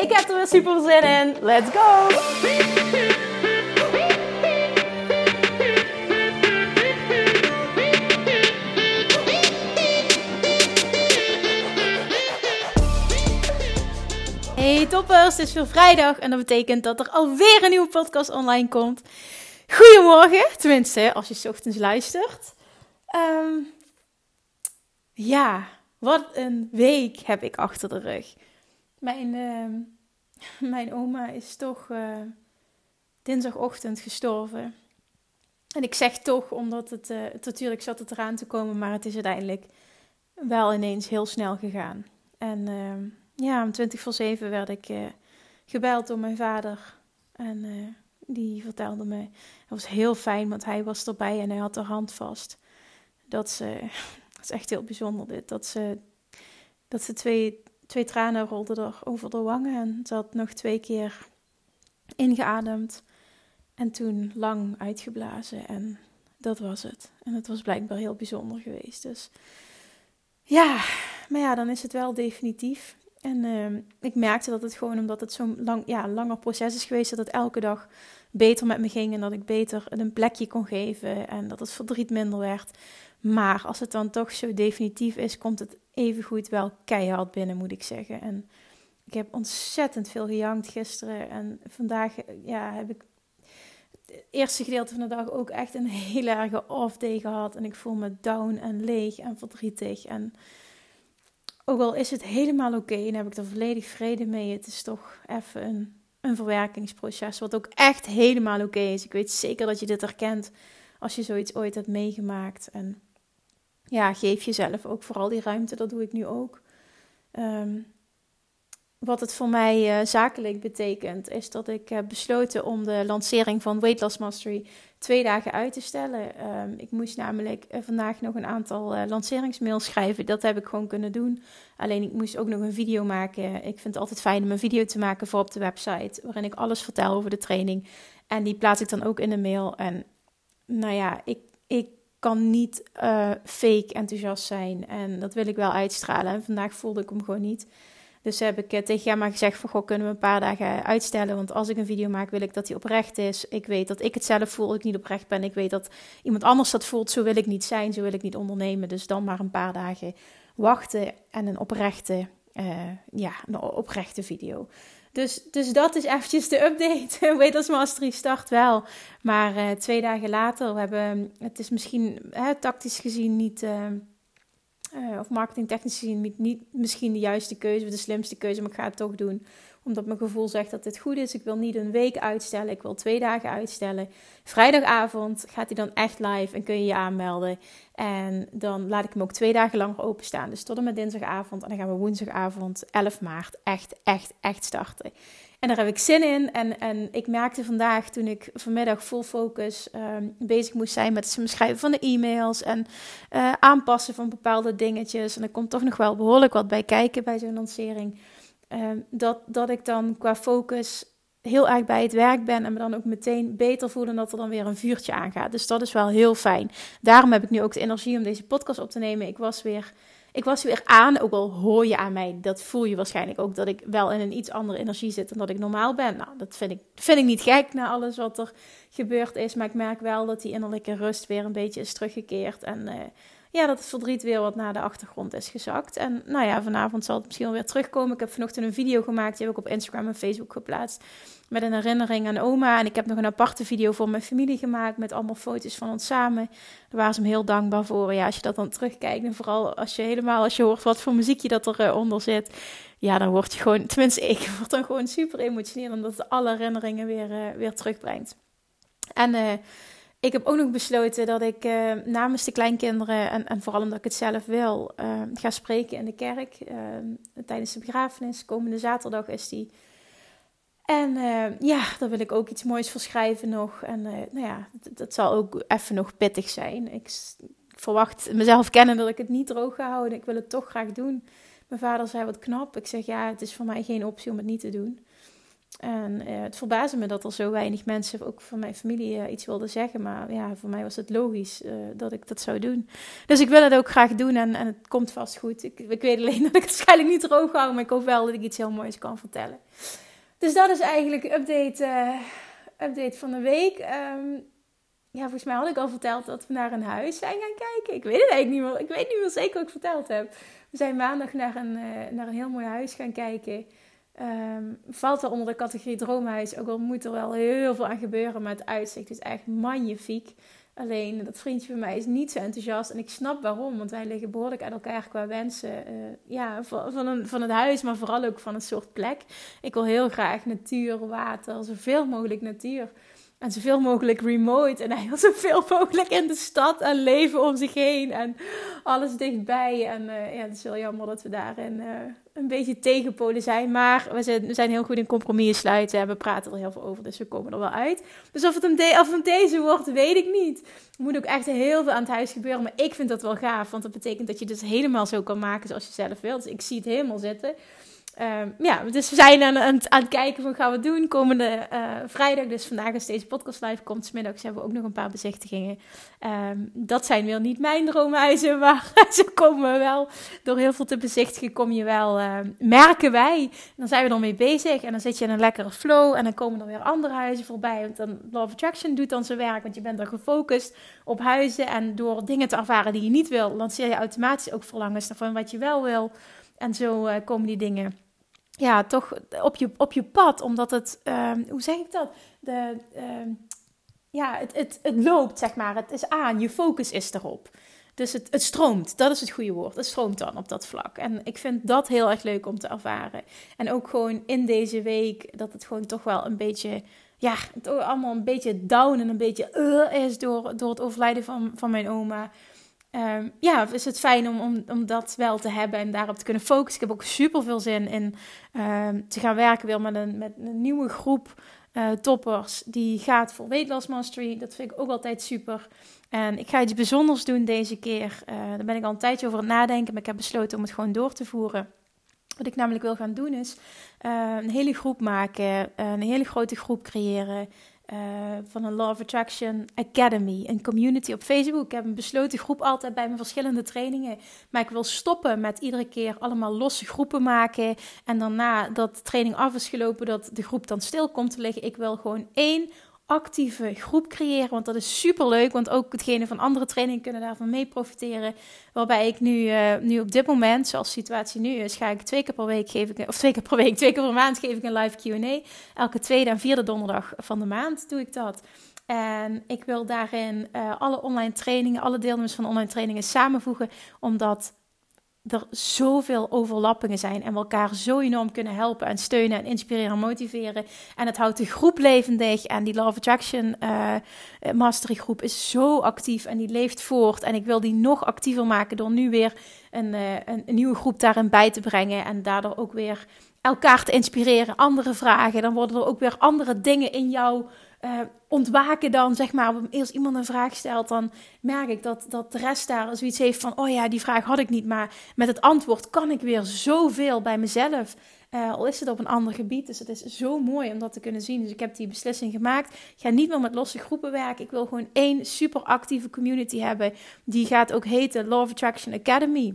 Ik heb er weer super zin in. Let's go! Hey toppers, het is weer vrijdag en dat betekent dat er alweer een nieuwe podcast online komt. Goedemorgen, tenminste als je s ochtends luistert. Ehm, ja, wat een week heb ik achter de rug. Mijn, ehm, mijn oma is toch uh, dinsdagochtend gestorven. En ik zeg toch, omdat het, het, natuurlijk zat het eraan te komen, maar het is uiteindelijk wel ineens heel snel gegaan. En uh, ja, om 20 voor 7 werd ik uh, gebeld door mijn vader. En die vertelde me, het was heel fijn, want hij was erbij en hij had de hand vast. Dat ze, dat is echt heel bijzonder dit, dat ze, dat ze twee twee tranen rolden er over de wangen en ze had nog twee keer ingeademd en toen lang uitgeblazen en dat was het. En het was blijkbaar heel bijzonder geweest. Dus ja, maar ja, dan is het wel definitief. En uh, ik merkte dat het gewoon omdat het zo'n lang, ja, langer proces is geweest, dat het elke dag beter met me ging en dat ik beter een plekje kon geven en dat het verdriet minder werd. Maar als het dan toch zo definitief is, komt het evengoed wel keihard binnen, moet ik zeggen. En ik heb ontzettend veel gejankt gisteren. En vandaag ja, heb ik het eerste gedeelte van de dag ook echt een hele erge off-day gehad. En ik voel me down en leeg en verdrietig. En ook al is het helemaal oké en heb ik er volledig vrede mee, het is toch even een, een verwerkingsproces. Wat ook echt helemaal oké is. Ik weet zeker dat je dit herkent als je zoiets ooit hebt meegemaakt. En ja, geef jezelf ook vooral die ruimte. Dat doe ik nu ook. Ehm, wat het voor mij uh, zakelijk betekent, is dat ik heb besloten om de lancering van Weight Loss Mastery twee dagen uit te stellen. Um, ik moest namelijk uh, vandaag nog een aantal uh, lanceringsmails schrijven. Dat heb ik gewoon kunnen doen. Alleen ik moest ook nog een video maken. Ik vind het altijd fijn om een video te maken voor op de website, waarin ik alles vertel over de training. En die plaats ik dan ook in de mail. En nou ja, ik, ik kan niet uh, fake enthousiast zijn. En dat wil ik wel uitstralen. En vandaag voelde ik hem gewoon niet. Dus heb ik uh, tegen maar gezegd van, goh, kunnen we een paar dagen uitstellen? Want als ik een video maak, wil ik dat die oprecht is. Ik weet dat ik het zelf voel, ik niet oprecht ben. Ik weet dat iemand anders dat voelt. Zo wil ik niet zijn, zo wil ik niet ondernemen. Dus dan maar een paar dagen wachten en een oprechte, ja, een oprechte video. Dus, dus dat is eventjes de update. Weet als Mastery start wel. Maar uh, twee dagen later, we hebben, het is misschien hè, tactisch gezien niet, uh, uh, of marketingtechnisch gezien niet, misschien de juiste keuze of de slimste keuze, maar ik ga het toch doen omdat mijn gevoel zegt dat dit goed is. Ik wil niet een week uitstellen. Ik wil twee dagen uitstellen. Vrijdagavond gaat hij dan echt live en kun je je aanmelden. En dan laat ik hem ook twee dagen lang openstaan. Dus tot en met dinsdagavond. En dan gaan we woensdagavond 11 maart echt, echt, echt starten. En daar heb ik zin in. En, en ik merkte vandaag, toen ik vanmiddag full focus um, bezig moest zijn met het schrijven van de e-mails en uh, aanpassen van bepaalde dingetjes. En er komt toch nog wel behoorlijk wat bij kijken bij zo'n lancering. Ehm, dat, dat ik dan qua focus heel erg bij het werk ben en me dan ook meteen beter voel en dat er dan weer een vuurtje aangaat. Dus dat is wel heel fijn. Daarom heb ik nu ook de energie om deze podcast op te nemen. Ik was weer, ik was weer aan, ook al hoor je aan mij, dat voel je waarschijnlijk ook, dat ik wel in een iets andere energie zit dan dat ik normaal ben. Nou, dat vind ik, vind ik niet gek na alles wat er gebeurd is, maar ik merk wel dat die innerlijke rust weer een beetje is teruggekeerd en... Uh, ja, dat het verdriet weer wat naar de achtergrond is gezakt. En nou ja, vanavond zal het misschien weer terugkomen. Ik heb vanochtend een video gemaakt, die heb ik op Instagram en Facebook geplaatst. Met een herinnering aan oma. En ik heb nog een aparte video voor mijn familie gemaakt. Met allemaal foto's van ons samen. Daar waren ze me heel dankbaar voor. Ja, als je dat dan terugkijkt. En vooral als je helemaal, als je hoort wat voor muziekje dat eronder onder zit. Ja, dan word je gewoon, tenminste ik, word dan gewoon super emotioneel. Omdat het alle herinneringen weer, uh, weer terugbrengt. En... Uh, ik heb ook nog besloten dat ik namens de kleinkinderen, en, en vooral omdat ik het zelf wil, ga spreken in de kerk uh, tijdens de begrafenis. Komende zaterdag is die. En uh, ja, daar wil ik ook iets moois voor schrijven nog. En uh, nou ja, dat, zal ook even nog pittig zijn. Ik, verwacht mezelf kennen dat ik het niet droog ga houden. Ik wil het toch graag doen. Mijn vader zei wat knap. Ik zeg ja, het is voor mij geen optie om het niet te doen. En uh, het verbaasde me dat er zo weinig mensen, ook van mijn familie, iets wilden zeggen. Maar ja, voor mij was het logisch dat ik dat zou doen. Dus ik wil het ook graag doen en, en het komt vast goed. Ik, ik weet alleen dat ik het waarschijnlijk niet droog hou, maar ik hoop wel dat ik iets heel moois kan vertellen. Dus dat is eigenlijk update, uh, update van de week. Um, ja, volgens mij had ik al verteld dat we naar een huis zijn gaan kijken. Ik weet het eigenlijk niet meer. Ik weet niet meer zeker wat ik verteld heb. We zijn maandag naar een, uh, naar een heel mooi huis gaan kijken. Um, valt wel onder de categorie droomhuis. Ook al moet er wel heel veel aan gebeuren. Maar het uitzicht is echt magnifiek. Alleen dat vriendje van mij is niet zo enthousiast. En ik snap waarom, want wij liggen behoorlijk uit elkaar qua wensen. Uh, ja, van, van, een, van het huis, maar vooral ook van een soort plek. Ik wil heel graag natuur, water, zoveel mogelijk natuur. En zoveel mogelijk remote. En hij zoveel mogelijk in de stad en leven om zich heen. En alles dichtbij. En uh, ja, het is wel jammer dat we daarin uh, een beetje tegenpolen zijn. Maar we zijn, we zijn heel goed in compromissen sluiten. En we praten er heel veel over. Dus we komen er wel uit. Dus of het een, de, of deze wordt, weet ik niet. Er moet ook echt heel veel aan het huis gebeuren. Maar ik vind dat wel gaaf. Want dat betekent dat je dus helemaal zo kan maken zoals je zelf wilt. Dus ik zie het helemaal zitten. Um, ja, dus we zijn aan, aan, aan, het kijken van gaan we doen komende uh, vrijdag. Dus vandaag is deze podcast live komt. Smiddags hebben we ook nog een paar bezichtigingen. Um, dat zijn wel niet mijn droomhuizen, maar ze komen wel. Door heel veel te bezichtigen kom je wel, uh, merken wij. dan zijn we ermee bezig en dan zit je in een lekkere flow. En dan komen er weer andere huizen voorbij. Want dan Law of Attraction doet dan zijn werk, want je bent dan gefocust op huizen. En door dingen te ervaren die je niet wil, lanceer je automatisch ook verlangens van wat je wel wil. En zo uh, komen die dingen ja, toch op je, op je pad, omdat het, um, hoe zeg ik dat? De, um, ja, het, het, het loopt, zeg maar. Het is aan, je focus is erop. Dus het, het stroomt, dat is het goede woord. Het stroomt dan op dat vlak. En ik vind dat heel erg leuk om te ervaren. En ook gewoon in deze week, dat het gewoon toch wel een beetje, ja, het allemaal een beetje down en een beetje uh, is door, door het overlijden van, van mijn oma. Um, ja, is het fijn om, om, om dat wel te hebben en daarop te kunnen focussen. Ik heb ook super veel zin in um, te gaan werken weer met een, met een nieuwe groep uh, toppers. Die gaat voor Weight Loss Mastery. Dat vind ik ook altijd super. En ik ga iets bijzonders doen deze keer. Uh, daar ben ik al een tijdje over aan het nadenken. Maar ik heb besloten om het gewoon door te voeren. Wat ik namelijk wil gaan doen is uh, een hele groep maken. een hele grote groep creëren. Uh, van een Law of Attraction Academy, een community op Facebook. Ik heb een besloten groep altijd bij mijn verschillende trainingen. Maar ik wil stoppen met iedere keer allemaal losse groepen maken. En daarna dat de training af is gelopen, dat de groep dan stil komt te liggen. Ik wil gewoon één actieve groep creëren. Want dat is super leuk. Want ook hetgene van andere trainingen kunnen daarvan mee profiteren. Waarbij ik nu, uh, nu op dit moment, zoals de situatie nu is, ga ik twee keer per week geef ik, of twee keer per week, twee keer per maand geef ik een live QA. Elke tweede en vierde donderdag van de maand doe ik dat. En ik wil daarin uh, alle online trainingen, alle deelnemers van online trainingen samenvoegen. Omdat er zoveel overlappingen zijn en we elkaar zo enorm kunnen helpen en steunen en inspireren en motiveren. En het houdt de groep levendig en die Love Attraction uh, Mastery groep is zo actief en die leeft voort. En ik wil die nog actiever maken door nu weer een, uh, een, een nieuwe groep daarin bij te brengen en daardoor ook weer elkaar te inspireren, andere vragen. Dan worden er ook weer andere dingen in jou uh, ontwaken dan, zeg maar, als iemand een vraag stelt, dan merk ik dat, dat de rest daar zoiets heeft van, oh ja, die vraag had ik niet, maar met het antwoord kan ik weer zoveel bij mezelf. Uh, al is het op een ander gebied, dus het is zo mooi om dat te kunnen zien. Dus ik heb die beslissing gemaakt. Ga niet meer met losse groepen werken. Ik wil gewoon één super actieve community hebben. Die gaat ook heten Love Attraction Academy.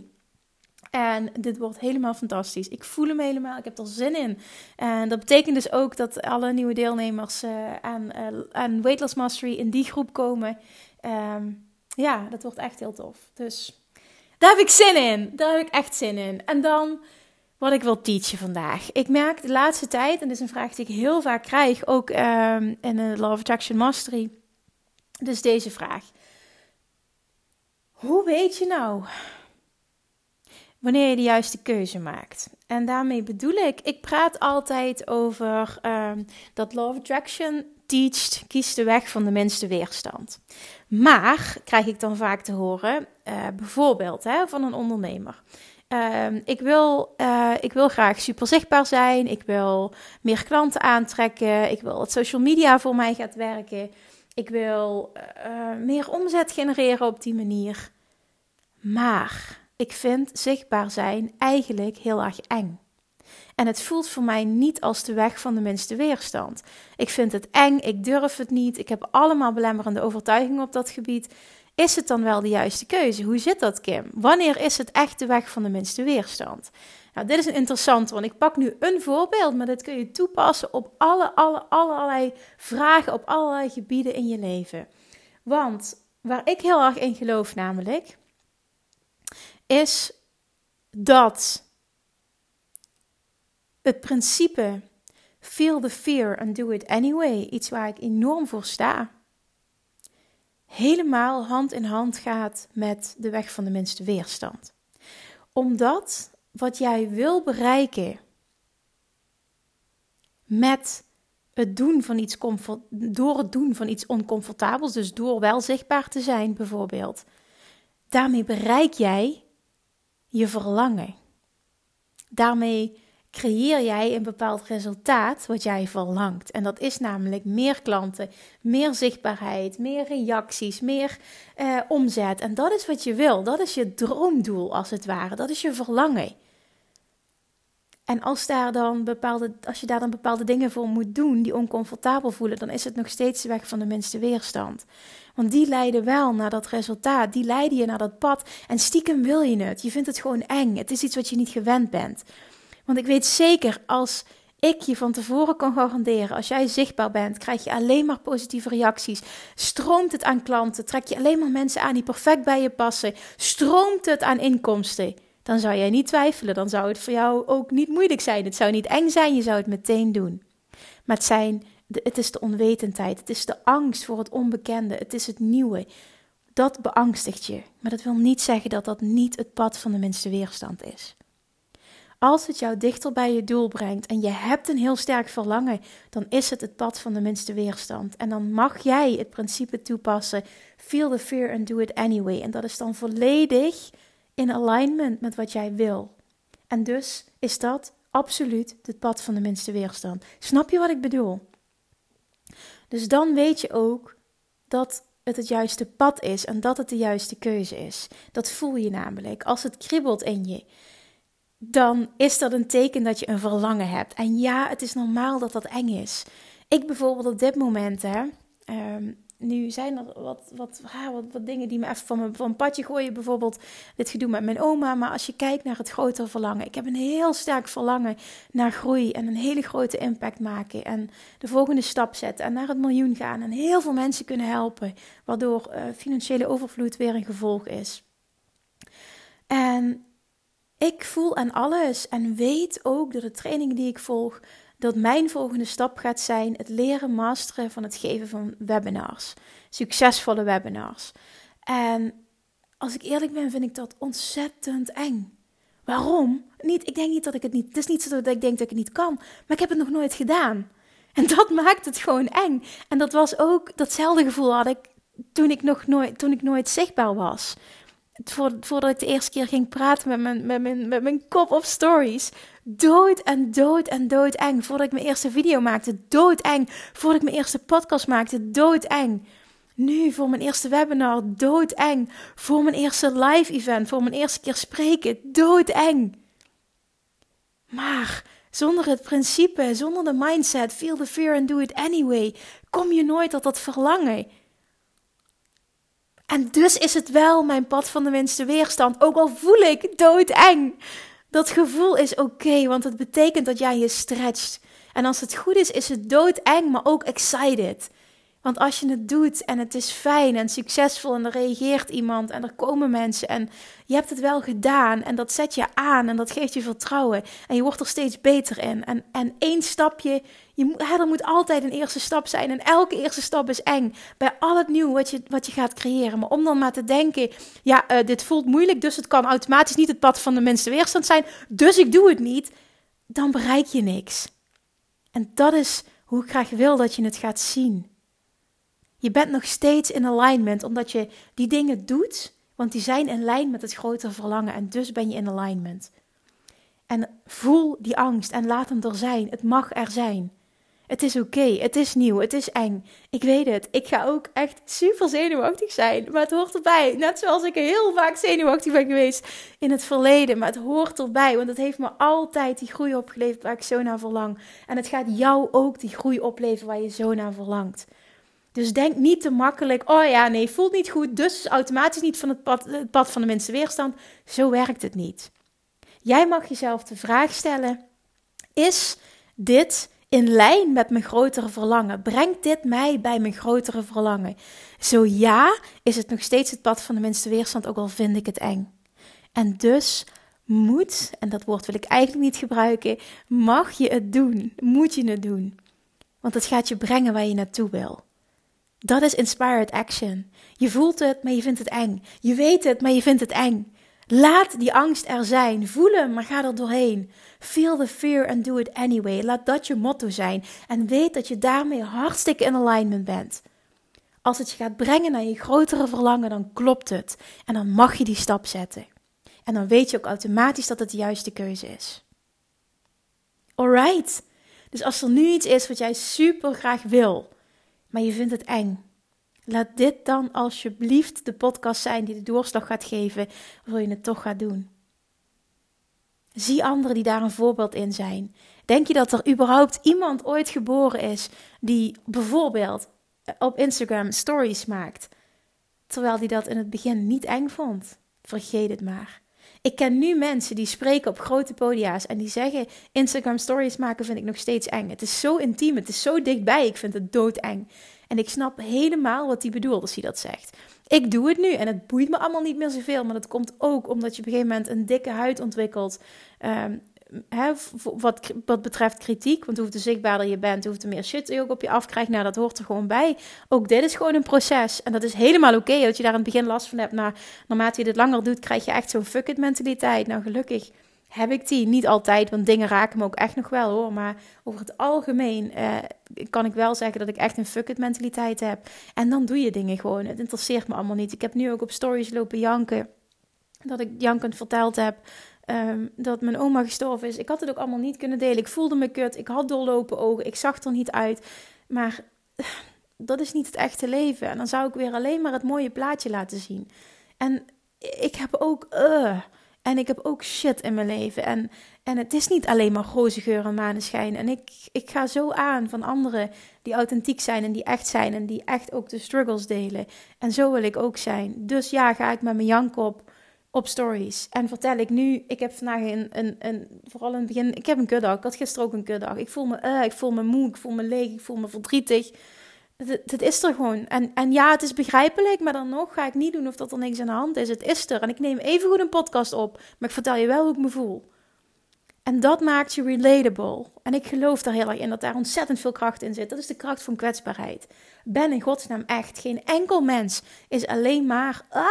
En dit wordt helemaal fantastisch. Ik voel hem helemaal. Ik heb er zin in. En dat betekent dus ook dat alle nieuwe deelnemers uh, aan, uh, aan Weight Loss Mastery in die groep komen. Um, ja, dat wordt echt heel tof. Dus daar heb ik zin in. Daar heb ik echt zin in. En dan wat ik wil teachen vandaag. Ik merk de laatste tijd, en dit is een vraag die ik heel vaak krijg, ook um, in de Law of Attraction Mastery. Dus deze vraag. Hoe weet je nou wanneer je de juiste keuze maakt. En daarmee bedoel ik, ik praat altijd over um, dat Law of Attraction teacht, kies de weg van de minste weerstand. Maar, krijg ik dan vaak te horen, uh, bijvoorbeeld hè, van een ondernemer. Ehm, ik, wil, uh, ik wil graag super zichtbaar zijn. Ik wil meer klanten aantrekken. Ik wil dat social media voor mij gaat werken. Ik wil uh, meer omzet genereren op die manier. Maar ik vind zichtbaar zijn eigenlijk heel erg eng. En het voelt voor mij niet als de weg van de minste weerstand. Ik vind het eng, ik durf het niet, ik heb allemaal belemmerende overtuigingen op dat gebied. Is het dan wel de juiste keuze? Hoe zit dat, Kim? Wanneer is het echt de weg van de minste weerstand? Nou, dit is een interessante, want ik pak nu een voorbeeld, maar dit kun je toepassen op alle, alle, allerlei vragen op allerlei gebieden in je leven. Want waar ik heel erg in geloof, namelijk, is dat het principe feel the fear and do it anyway, iets waar ik enorm voor sta, helemaal hand in hand gaat met de weg van de minste weerstand. Omdat wat jij wil bereiken met het doen van iets door het doen van iets oncomfortabels, dus door wel zichtbaar te zijn bijvoorbeeld, daarmee bereik jij je verlangen. Daarmee creëer jij een bepaald resultaat wat jij verlangt. En dat is namelijk meer klanten, meer zichtbaarheid, meer reacties, meer eh, omzet. En dat is wat je wil. Dat is je droomdoel als het ware. Dat is je verlangen. En als, daar dan bepaalde, als je daar dan bepaalde dingen voor moet doen die oncomfortabel voelen, dan is het nog steeds de weg van de minste weerstand. Want die leiden wel naar dat resultaat, die leiden je naar dat pad en stiekem wil je het. Je vindt het gewoon eng. Het is iets wat je niet gewend bent. Want ik weet zeker, als ik je van tevoren kan garanderen, als jij zichtbaar bent, krijg je alleen maar positieve reacties. Stroomt het aan klanten, trek je alleen maar mensen aan die perfect bij je passen. Stroomt het aan inkomsten, dan zou jij niet twijfelen. Dan zou het voor jou ook niet moeilijk zijn. Het zou niet eng zijn, je zou het meteen doen. Maar het, zijn, het is de onwetendheid, het is de angst voor het onbekende, het is het nieuwe. Dat beangstigt je. Maar dat wil niet zeggen dat dat niet het pad van de minste weerstand is. Als het jou dichter bij je doel brengt en je hebt een heel sterk verlangen, dan is het het pad van de minste weerstand. En dan mag jij het principe toepassen: feel the fear and do it anyway. En dat is dan volledig in alignment met wat jij wil. En dus is dat absoluut het pad van de minste weerstand. Snap je wat ik bedoel? Dus dan weet je ook dat het het juiste pad is en dat het de juiste keuze is. Dat voel je namelijk als het kriebelt in je dan is dat een teken dat je een verlangen hebt. En ja, het is normaal dat dat eng is. Ik bijvoorbeeld op dit moment, hè, ehm, nu zijn er wat, wat, wat, wat, dingen die me even van mijn, van padje gooien. Bijvoorbeeld dit gedoe met mijn oma. Maar als je kijkt naar het grotere verlangen. Ik heb een heel sterk verlangen naar groei en een hele grote impact maken. En de volgende stap zetten en naar het miljoen gaan. En heel veel mensen kunnen helpen. Waardoor uh, financiële overvloed weer een gevolg is. En ik voel aan alles en weet ook door de trainingen die ik volg dat mijn volgende stap gaat zijn het leren masteren van het geven van webinars. Succesvolle webinars. En als ik eerlijk ben, vind ik dat ontzettend eng. Waarom? Niet, ik denk niet dat ik het niet. Het is niet zo dat ik denk dat ik het niet kan, maar ik heb het nog nooit gedaan. En dat maakt het gewoon eng. En dat was ook datzelfde gevoel had ik toen ik nog nooit, toen ik nooit zichtbaar was voordat ik de eerste keer ging praten met mijn, met mijn, met mijn kop of stories. Dood en dood en doodeng. Voordat ik mijn eerste video maakte, doodeng. Voordat ik mijn eerste podcast maakte, doodeng. Nu voor mijn eerste webinar, doodeng. Voor mijn eerste live event, voor mijn eerste keer spreken, doodeng. Maar zonder het principe, zonder de mindset, feel the fear and do it anyway, kom je nooit tot dat verlangen. En dus is het wel mijn pad van de minste weerstand. Ook al voel ik doodeng. Dat gevoel is oké, want het betekent dat jij je stretcht. En als het goed is, is het doodeng, maar ook excited. Want als je het doet en het is fijn en succesvol en er reageert iemand en er komen mensen en je hebt het wel gedaan en dat zet je aan en dat geeft je vertrouwen en je wordt er steeds beter in. En, en één stapje, je, er moet altijd een eerste stap zijn en elke eerste stap is eng bij al het nieuw wat je, wat je gaat creëren. Maar om dan maar te denken, ja, uh, dit voelt moeilijk, dus het kan automatisch niet het pad van de minste weerstand zijn, dus ik doe het niet, dan bereik je niks. En dat is hoe ik graag wil dat je het gaat zien. Je bent nog steeds in alignment omdat je die dingen doet Want die zijn in lijn met het grotere verlangen en dus ben je in alignment. En voel die angst en laat hem er zijn. Het mag er zijn. Het is oké, het is nieuw, het is eng. Ik weet het. Ik ga ook echt super zenuwachtig zijn. Maar het hoort erbij. Net zoals ik heel vaak zenuwachtig ben geweest in het verleden. Maar het hoort erbij, want het heeft me altijd die groei opgeleverd waar ik zo naar verlang. En het gaat jou ook die groei opleveren waar je zo naar verlangt. Dus denk niet te makkelijk, oh ja, nee, voelt niet goed, dus automatisch niet van het pad, het pad van de minste weerstand. Zo werkt het niet. Jij mag jezelf de vraag stellen: is dit in lijn met mijn grotere verlangen? Brengt dit mij bij mijn grotere verlangen? Zo ja, is het nog steeds het pad van de minste weerstand, ook al vind ik het eng. En dus moet, en dat woord wil ik eigenlijk niet gebruiken, mag je het doen, moet je het doen. Want het gaat je brengen waar je naartoe wil. Dat is inspired action. Je voelt het, maar je vindt het eng. Je weet het, maar je vindt het eng. Laat die angst er zijn. Voel hem, maar ga er doorheen. Feel the fear and do it anyway. Laat dat je motto zijn. En weet dat je daarmee hartstikke in alignment bent. Als het je gaat brengen naar je grotere verlangen, dan klopt het. En dan mag je die stap zetten. En dan weet je ook automatisch dat het de juiste keuze is. Alright. Dus als er nu iets is wat jij super graag wil, maar je vindt het eng, Laat dit dan alsjeblieft de podcast zijn die de doorslag gaat geven, waarvoor je het toch gaat doen. Zie anderen die daar een voorbeeld in zijn. Denk je dat er überhaupt iemand ooit geboren is die bijvoorbeeld op Instagram stories maakt, terwijl die dat in het begin niet eng vond? Vergeet het maar. Ik ken nu mensen die spreken op grote podia's en die zeggen: Instagram stories maken vind ik nog steeds eng. Het is zo intiem, het is zo dichtbij, ik vind het doodeng. En ik snap helemaal wat hij bedoelt als hij dat zegt. Ik doe het nu en het boeit me allemaal niet meer zoveel. Maar dat komt ook omdat je op een gegeven moment een dikke huid ontwikkelt. Um, wat, wat betreft kritiek. Want hoeveel zichtbaarder je bent, hoeveel meer shit je ook op je afkrijgt. Nou, dat hoort er gewoon bij. Ook dit is gewoon een proces. En dat is helemaal oké dat je daar in het begin last van hebt. Maar naarmate je dit langer doet, krijg je echt zo'n fuck it mentaliteit. Nou, gelukkig heb ik die. Niet altijd, want dingen raken me ook echt nog wel hoor. Maar over het algemeen uh, kan ik wel zeggen dat ik echt een fuck it mentaliteit heb. En dan doe je dingen gewoon. Het interesseert me allemaal niet. Ik heb nu ook op stories lopen janken. Dat ik jankend verteld heb um, dat mijn oma gestorven is. Ik had het ook allemaal niet kunnen delen. Ik voelde me kut. Ik had doorlopen ogen. Ik zag er niet uit. Maar dat is niet het echte leven. En dan zou ik weer alleen maar het mooie plaatje laten zien. En ik heb ook. Uh, en ik heb ook shit in mijn leven. En, en het is niet alleen maar roze geur en maneschijn. En ik, ik ga zo aan van anderen die authentiek zijn en die echt zijn. En die echt ook de struggles delen. En zo wil ik ook zijn. Dus ja, ga ik met mijn jank op, stories. En vertel ik nu, ik heb vandaag een, een, vooral in het begin, ik heb een kuddag. Ik had gisteren ook een kuddag. Ik voel me, uh, ik voel me moe, ik voel me leeg, ik voel me verdrietig. Het, is er gewoon. En, en ja, het is begrijpelijk, maar dan nog ga ik niet doen of dat er niks aan de hand is. Het is er. En ik neem even goed een podcast op, maar ik vertel je wel hoe ik me voel. En dat maakt je relatable. En ik geloof daar heel erg in dat daar ontzettend veel kracht in zit. Dat is de kracht van kwetsbaarheid. Ben in godsnaam echt. Geen enkel mens is alleen maar. Ah,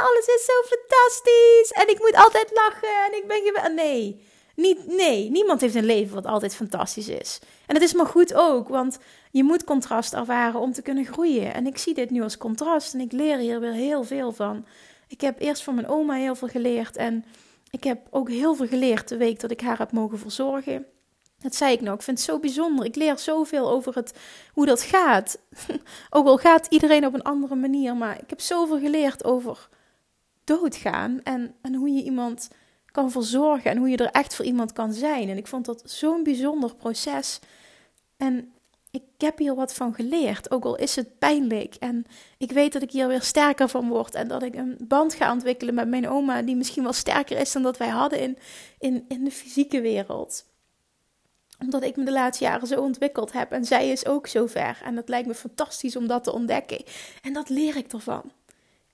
alles is zo fantastisch. En ik moet altijd lachen. En ik ben. Nee. Niet, nee, niemand heeft een leven wat altijd fantastisch is. En dat is maar goed ook, want je moet contrast ervaren om te kunnen groeien. En ik zie dit nu als contrast en ik leer hier weer heel veel van. Ik heb eerst van mijn oma heel veel geleerd en ik heb ook heel veel geleerd de week dat ik haar heb mogen verzorgen. Dat zei ik nog. Ik vind het zo bijzonder. Ik leer zoveel over het, hoe dat gaat. ook al gaat iedereen op een andere manier. Maar ik heb zoveel geleerd over doodgaan. En, en hoe je iemand kan verzorgen. En hoe je er echt voor iemand kan zijn. En ik vond dat zo'n bijzonder proces. En ik heb hier wat van geleerd, ook al is het pijnlijk. En ik weet dat ik hier weer sterker van word en dat ik een band ga ontwikkelen met mijn oma, die misschien wel sterker is dan dat wij hadden in, in, in de fysieke wereld. Omdat ik me de laatste jaren zo ontwikkeld heb en zij is ook zo ver. En dat lijkt me fantastisch om dat te ontdekken. En dat leer ik ervan.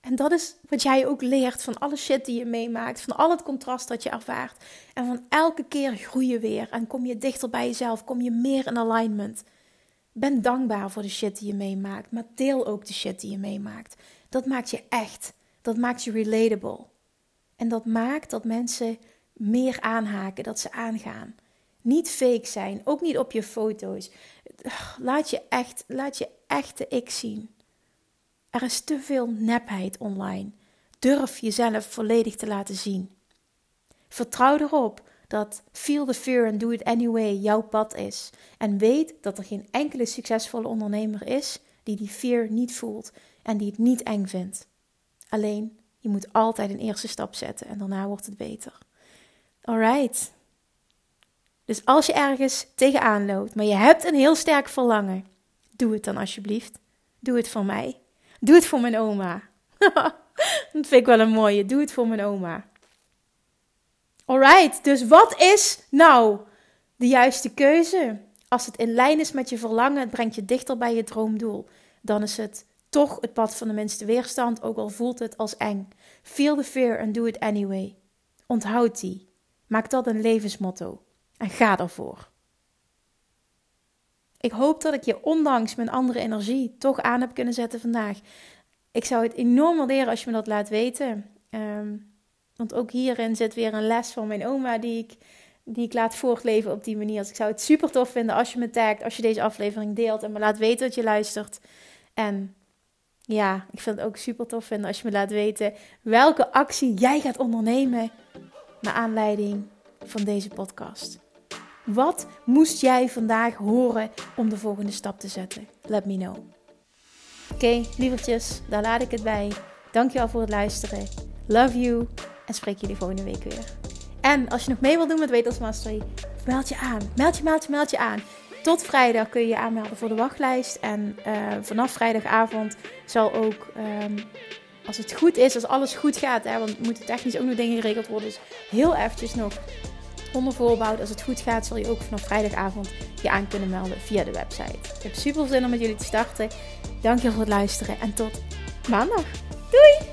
En dat is wat jij ook leert van alle shit die je meemaakt, van al het contrast dat je ervaart. En van elke keer groei je weer en kom je dichter bij jezelf, kom je meer in alignment. Ben dankbaar voor de shit die je meemaakt, maar deel ook de shit die je meemaakt. Dat maakt je echt. Dat maakt je relatable. En dat maakt dat mensen meer aanhaken, dat ze aangaan. Niet fake zijn, ook niet op je foto's. Laat je echt, laat je echte ik zien. Er is te veel nepheid online. Durf jezelf volledig te laten zien. Vertrouw erop dat feel the fear and do it anyway jouw pad is. En weet dat er geen enkele succesvolle ondernemer is die die fear niet voelt en die het niet eng vindt. Alleen, je moet altijd een eerste stap zetten en daarna wordt het beter. Alright. Dus als je ergens tegenaan loopt, maar je hebt een heel sterk verlangen, doe het dan alsjeblieft. Doe het voor mij. Doe het voor mijn oma. Dat vind ik wel een mooie. Doe het voor mijn oma. Alright, dus wat is nou de juiste keuze? Als het in lijn is met je verlangen, het brengt je dichter bij je droomdoel, dan is het toch het pad van de minste weerstand, ook al voelt het als eng. Feel the fear and do it anyway. Onthoud die. Maak dat een levensmotto en ga ervoor. Ik hoop dat ik je ondanks mijn andere energie toch aan heb kunnen zetten vandaag. Ik zou het enorm waarderen als je me dat laat weten. Ehm, want ook hierin zit weer een les van mijn oma die ik, die ik laat voortleven op die manier. Dus ik zou het super tof vinden als je me tagt, als je deze aflevering deelt en me laat weten dat je luistert. En ja, ik vind het ook super tof vinden als je me laat weten welke actie jij gaat ondernemen naar aanleiding van deze podcast. Wat moest jij vandaag horen om de volgende stap te zetten? Let me know. Oké, lievertjes, daar laat ik het bij. Dankjewel voor het luisteren. Love you en spreek jullie volgende week weer. En als je nog mee wilt doen met Wetels Mastery, meld je aan. Meld je, meld je, meld je aan. Tot vrijdag kun je je aanmelden voor de wachtlijst. En uh, vanaf vrijdagavond zal ook, um, als het goed is, als alles goed gaat, hè, want moeten technisch ook nog dingen geregeld worden. Dus heel eventjes nog onder voorbouw. Als het goed gaat, zal je ook vanaf vrijdagavond je aan kunnen melden via de website. Ik heb super zin om met jullie te starten. Dankjewel voor het luisteren en tot maandag. Doei!